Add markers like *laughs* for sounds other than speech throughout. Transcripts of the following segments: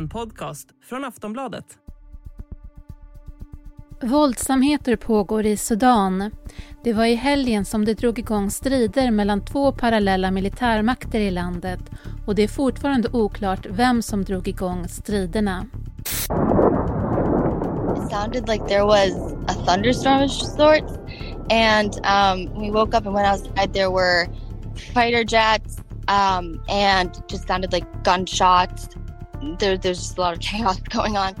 En podcast från Aftonbladet. Våldsamheter pågår i Sudan. Det var i helgen som det drog igång strider mellan två parallella militärmakter i landet och det är fortfarande oklart vem som drog igång striderna. It sounded like there was a thunderstorm of sorts and um, we woke up and went outside there were fighter jets um, and just sounded like gunshots. There, there's just a lot of chaos *laughs* going on.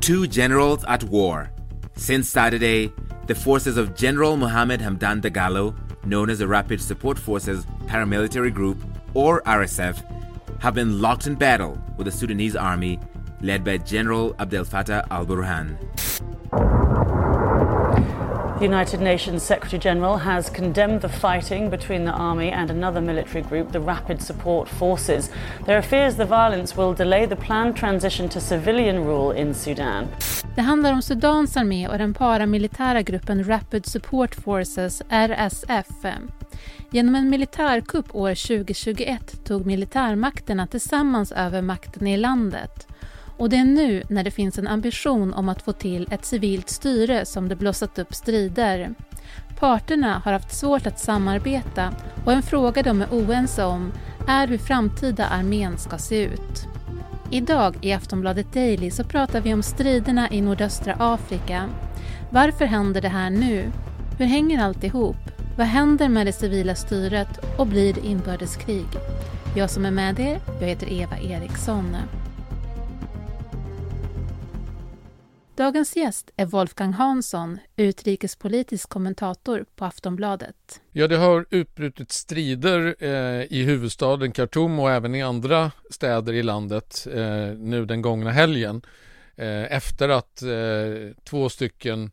Two generals at war. Since Saturday, the forces of General Mohammed Hamdan Dagalo, known as the Rapid Support Forces Paramilitary Group, or RSF, have been locked in battle with the Sudanese army led by General Abdel Fattah al Burhan. The United Nations Secretary General has condemned the fighting between the army and another military group, the Rapid Support Forces. There are fears the violence will delay the planned transition to civilian rule in Sudan. Det handlar om Sudans armé och den paramilitära gruppen Rapid Support Forces, RSF. Genom en militärkupp år 2021 tog militärmakterna tillsammans över makten i landet. Och det är nu när det finns en ambition om att få till ett civilt styre som det blossat upp strider. Parterna har haft svårt att samarbeta och en fråga de är oense om är hur framtida armén ska se ut. Idag i Aftonbladet Daily så pratar vi om striderna i nordöstra Afrika. Varför händer det här nu? Hur hänger allt ihop? Vad händer med det civila styret och blir det inbördeskrig? Jag som är med er, jag heter Eva Eriksson. Dagens gäst är Wolfgang Hansson, utrikespolitisk kommentator på Aftonbladet. Ja, det har utbrutit strider eh, i huvudstaden Khartoum och även i andra städer i landet eh, nu den gångna helgen eh, efter att eh, två stycken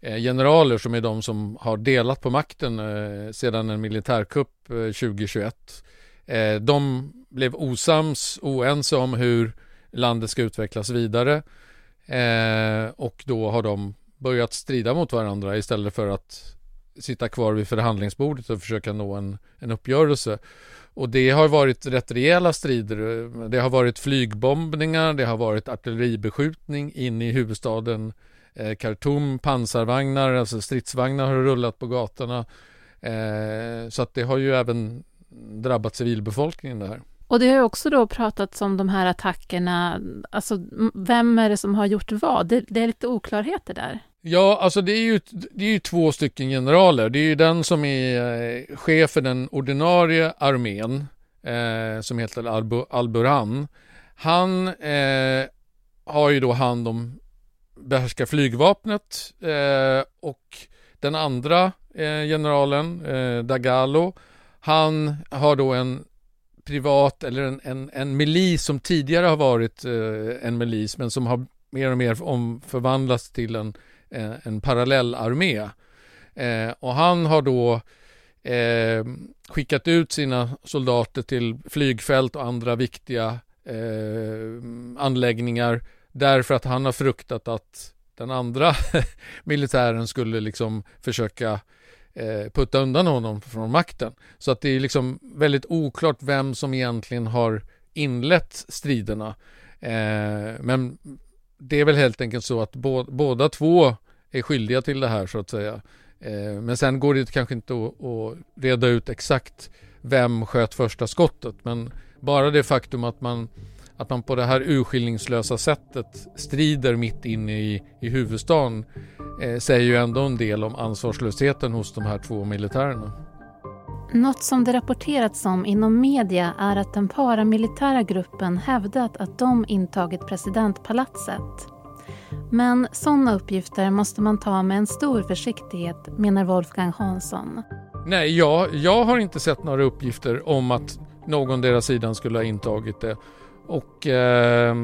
eh, generaler som är de som har delat på makten eh, sedan en militärkupp eh, 2021 eh, de blev osams, oense om hur landet ska utvecklas vidare Eh, och då har de börjat strida mot varandra istället för att sitta kvar vid förhandlingsbordet och försöka nå en, en uppgörelse. Och det har varit rätt rejäla strider. Det har varit flygbombningar, det har varit artilleribeskjutning in i huvudstaden eh, Khartoum, pansarvagnar, alltså stridsvagnar har rullat på gatorna. Eh, så att det har ju även drabbat civilbefolkningen det här. Och det har ju också då pratats om de här attackerna, alltså vem är det som har gjort vad? Det, det är lite oklarheter där. Ja, alltså det är, ju, det är ju två stycken generaler. Det är ju den som är eh, chef för den ordinarie armén, eh, som heter Al-Burhan. Han eh, har ju då hand om behärskar flygvapnet eh, och den andra eh, generalen, eh, Dagalo, han har då en privat eller en, en, en milis som tidigare har varit eh, en milis men som har mer och mer omförvandlats till en, eh, en parallellarmé. Eh, och han har då eh, skickat ut sina soldater till flygfält och andra viktiga eh, anläggningar därför att han har fruktat att den andra *laughs* militären skulle liksom försöka eh, Eh, putta undan honom från makten. Så att det är liksom väldigt oklart vem som egentligen har inlett striderna. Eh, men det är väl helt enkelt så att bo, båda två är skyldiga till det här så att säga. Eh, men sen går det kanske inte att, att reda ut exakt vem sköt första skottet. Men bara det faktum att man att man på det här urskillningslösa sättet strider mitt inne i, i huvudstaden eh, säger ju ändå en del om ansvarslösheten hos de här två militärerna. Något som det rapporterats om inom media är att den paramilitära gruppen hävdat att de intagit presidentpalatset. Men sådana uppgifter måste man ta med en stor försiktighet, menar Wolfgang Hansson. Nej, jag, jag har inte sett några uppgifter om att någon deras sidan skulle ha intagit det. Och eh,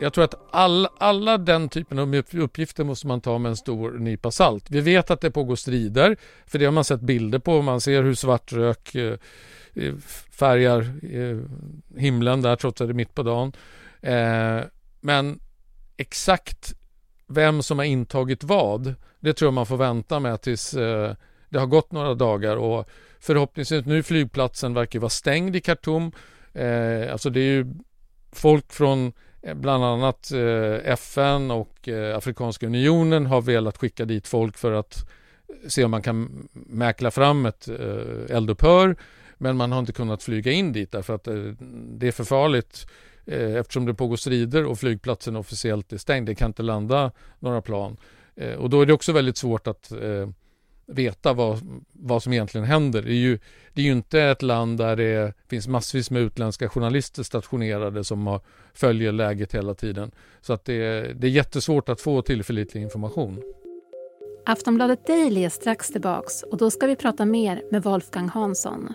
jag tror att all, alla den typen av uppgifter måste man ta med en stor nypa salt. Vi vet att det pågår strider, för det har man sett bilder på. Man ser hur svart rök eh, eh färgar eh, himlen där trots att det är mitt på dagen. Eh, men exakt vem som har intagit vad, det tror jag man får vänta med tills eh, det har gått några dagar och förhoppningsvis nu flygplatsen verkar vara stängd i Khartoum Eh, alltså det är ju folk från eh, bland annat eh, FN och eh, Afrikanska unionen har velat skicka dit folk för att eh, se om man kan mäkla fram ett eh, eldupphör. Men man har inte kunnat flyga in dit därför att det är för farligt eftersom det pågår strider och flygplatsen officiellt är stängd. Det kan inte landa några plan. Och då är det också väldigt svårt att veta vad, vad som egentligen händer. Det är, ju, det är ju inte ett land där det finns massvis med utländska journalister stationerade som har, följer läget hela tiden. Så att det, det är jättesvårt att få tillförlitlig information. Aftonbladet Daily är strax tillbaks och då ska vi prata mer med Wolfgang Hansson.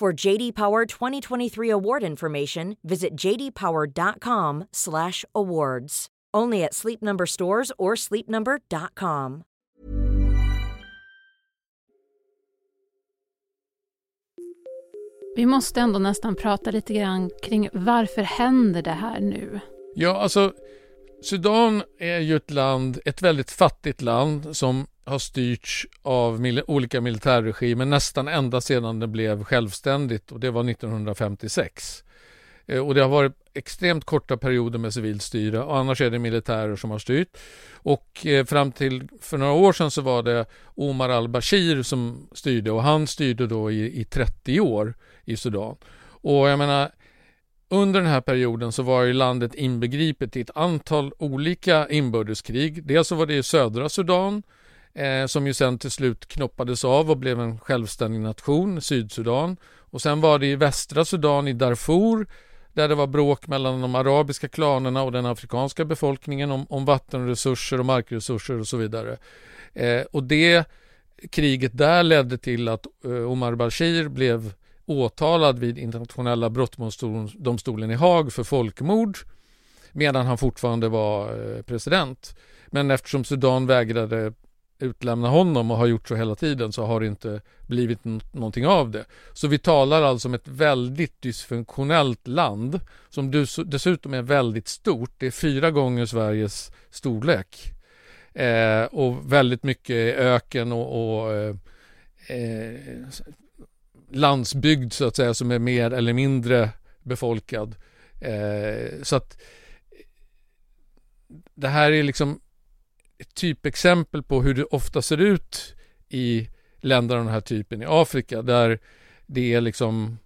For JD Power 2023 award information, visit jdpower.com/awards. Only at Sleep Number stores or sleepnumber.com. Vi måste ändå nästan prata lite grann kring varför händer det här nu? Ja, alltså Sudan är ju ett land, ett väldigt fattigt land som har styrts av mil olika militärregimer nästan ända sedan det blev självständigt och det var 1956. Eh, och det har varit extremt korta perioder med civilt styre och annars är det militärer som har styrt. Och eh, fram till för några år sedan så var det Omar al-Bashir som styrde och han styrde då i, i 30 år i Sudan. Och jag menar, under den här perioden så var ju landet inbegripet i ett antal olika inbördeskrig. Dels så var det i södra Sudan eh, som ju sen till slut knoppades av och blev en självständig nation, Sydsudan. Och sen var det i västra Sudan, i Darfur, där det var bråk mellan de arabiska klanerna och den afrikanska befolkningen om, om vattenresurser och markresurser och så vidare. Eh, och det kriget där ledde till att eh, Omar Bashir blev åtalad vid internationella brottmålsdomstolen i Haag för folkmord medan han fortfarande var eh, president. Men eftersom Sudan vägrade utlämna honom och har gjort så hela tiden så har det inte blivit någonting av det. Så vi talar alltså om ett väldigt dysfunktionellt land som dessutom är väldigt stort. Det är fyra gånger Sveriges storlek. Eh, och väldigt mycket öken och, och eh, eh, landsbygd så att säga som är mer eller mindre befolkad. Eh, så att eh, det här är liksom ett typexempel på hur det ofta ser ut i länder av den här typen i Afrika där det är liksom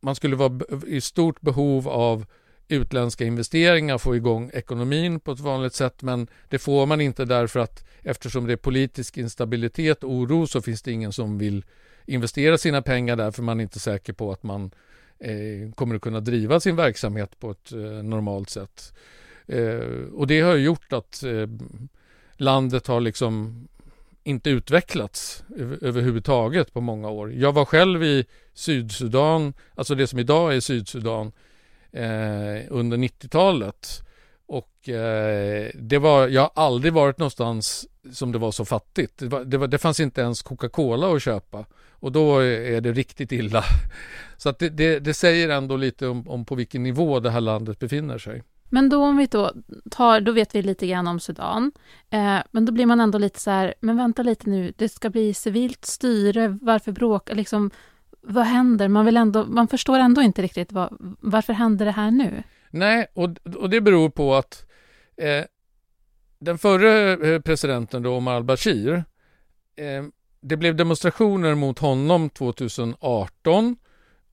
man skulle vara i stort behov av utländska investeringar, få igång ekonomin på ett vanligt sätt men det får man inte därför att eftersom det är politisk instabilitet och oro så finns det ingen som vill investera sina pengar där för man är inte säker på att man eh, kommer att kunna driva sin verksamhet på ett eh, normalt sätt. Eh, och det har gjort att eh, landet har liksom inte utvecklats överhuvudtaget på många år. Jag var själv i Sydsudan, alltså det som idag är Sydsudan, eh, under 90-talet. Och eh, det var, jag har aldrig varit någonstans som det var så fattigt. Det, var, det, var, det fanns inte ens Coca-Cola att köpa. Och då är det riktigt illa. *laughs* Så att det, det, det säger ändå lite om, om på vilken nivå det här landet befinner sig. Men då om vi då tar, då vet vi lite grann om Sudan. Eh, men då blir man ändå lite så här, men vänta lite nu, det ska bli civilt styre, varför bråka, liksom, vad händer? Man, vill ändå, man förstår ändå inte riktigt vad, varför händer det här nu? Nej, och, och det beror på att eh, den förre eh, presidenten då, Omar al-Bashir, eh, det blev demonstrationer mot honom 2018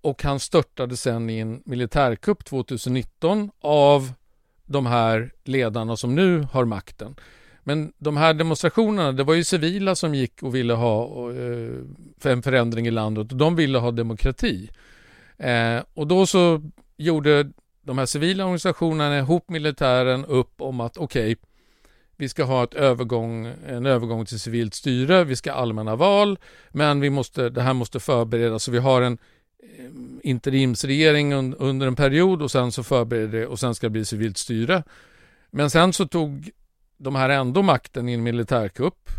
och han störtade sen i en militärkupp 2019 av de här ledarna som nu har makten. Men de här demonstrationerna, det var ju civila som gick och ville ha eh, en förändring i landet och de ville ha demokrati. Eh, och då så gjorde de här civila organisationerna ihop militären upp om att okej, okay, vi ska ha ett övergång, en övergång till civilt styre, vi ska ha allmänna val, men vi måste, det här måste förberedas så vi har en Eh, interimsregering under en period och sen så förbereder det och sen ska det bli civilt styre. Men sen så tog de här ändå makten i en militärkupp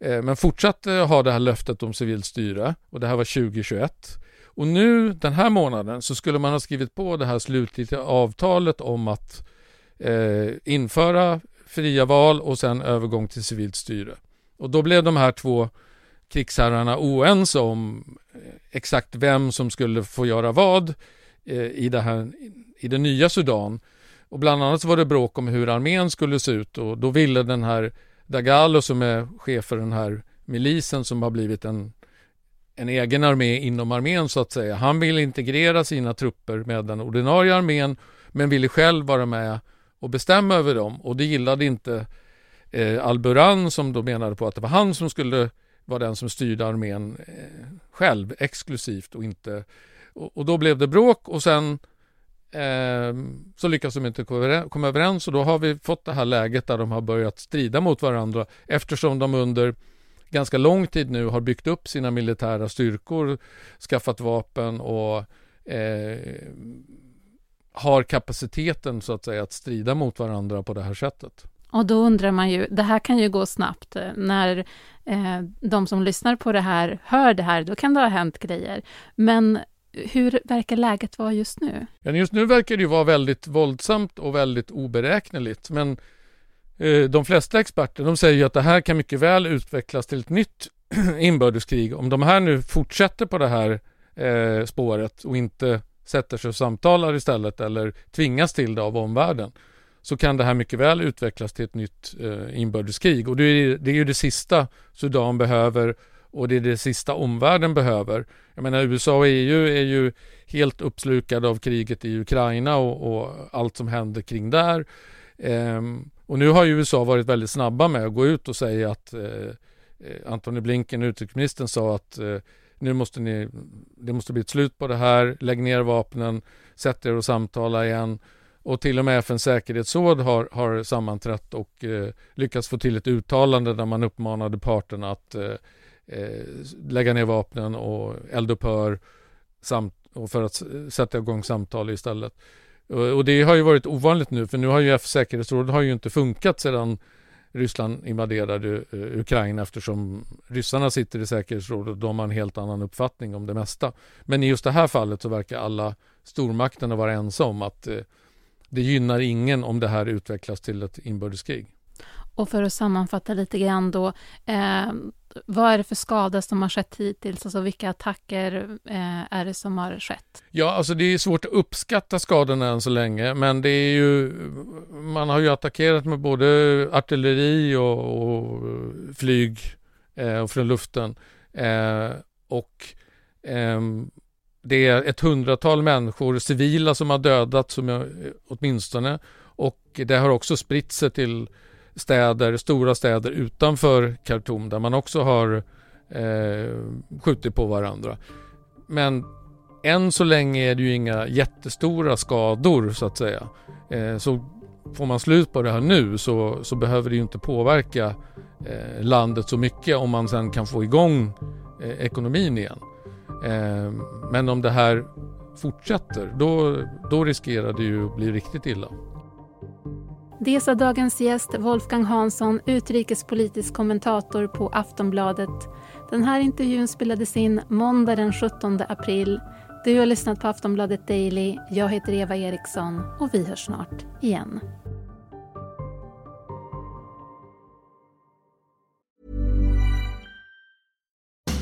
eh, men fortsatte ha det här löftet om civilt styre och det här var 2021. Och nu den här månaden så skulle man ha skrivit på det här slutliga avtalet om att eh, införa fria val och sen övergång till civilt styre. Och då blev de här två krigsherrarna oense om eh, exakt vem som skulle få göra vad eh, i det, här, i det nya Sudan. Och bland annat var det bråk om hur armén skulle se ut och då ville den här Dagalo som är chef för den här milisen som har blivit en, en egen armé inom armén så att säga. Han ville integrera sina trupper med den ordinarie armén men ville själv vara med och bestämma över dem och det gillade inte eh, Al-Buran som då menade på att det var han som skulle var den som styrde armén eh, själv exklusivt och inte och, och, då blev det bråk och sen eh, så lyckas de inte komma överens och då har vi fått det här läget där de har börjat strida mot varandra eftersom de under ganska lång tid nu har byggt upp sina militära styrkor, skaffat vapen och eh, har kapaciteten så att säga att strida mot varandra på det här sättet. Och då undrar man ju, det här kan ju gå snabbt. När eh, de som lyssnar på det här hör det här, då kan det ha hänt grejer. Men hur verkar läget vara just nu? Ja, just nu verkar det ju vara väldigt våldsamt och väldigt oberäkneligt. Men eh, de flesta experter de säger ju att det här kan mycket väl utvecklas till ett nytt *clears throat* inbördeskrig. Om de här nu fortsätter på det här eh, spåret och inte sätter sig och samtalar istället eller tvingas till det av omvärlden så kan det här mycket väl utvecklas till ett nytt eh, inbördeskrig. Och det är, det är ju det sista Sudan behöver och det är det sista omvärlden behöver. Jag menar USA och EU är ju helt uppslukade av kriget i Ukraina och, och allt som händer kring där. Ehm, och nu har ju USA varit väldigt snabba med att gå ut och säga att eh, eh Antony Blinken, utrikesministern, sa att eh, nu måste ni, det måste bli ett slut på det här, lägg ner vapnen, sätt er och samtala igen. Och till och med FNs säkerhetsråd har, har sammanträtt och eh, lyckats få till ett uttalande där man uppmanade parterna att eh, eh lägga ner vapnen och eldupphör samt, och för att sätta igång samtal istället. Och, och det har ju varit ovanligt nu för nu har ju FNs säkerhetsråd har ju inte funkat sedan Ryssland invaderade eh, Ukraina eftersom ryssarna sitter i säkerhetsrådet och de har en helt annan uppfattning om det mesta. Men i just det här fallet så verkar alla stormakterna vara ensamma om att eh, det gynnar ingen om det här utvecklas till ett inbördeskrig. Och för att sammanfatta lite grann då, eh, vad är det för skada som har skett hittills? Alltså vilka attacker eh, är det som har skett? Ja, alltså det är svårt att uppskatta skadorna än så länge, men det är ju, man har ju attackerat med både artilleri och, och flyg eh, och från luften. Eh, och ehm, det är ett hundratal människor, civila, som har dödats som eh, åtminstone. Och det har också spritt sig till städer, stora städer utanför Khartoum där man också har eh, skjutit på varandra. Men än så länge är det ju inga jättestora skador så att säga. Eh, så får man slut på det här nu så, så behöver det ju inte påverka eh, landet så mycket om man sen kan få igång eh, ekonomin igen. Eh, men om det här fortsätter då, då riskerar det ju att bli riktigt illa. Det sa dagens gäst Wolfgang Hansson, utrikespolitisk kommentator på Aftonbladet. Den här intervjun spelades in måndag den 17 april. Du har lyssnat på Aftonbladet Daily. Jag heter Eva Eriksson och vi hörs snart igen.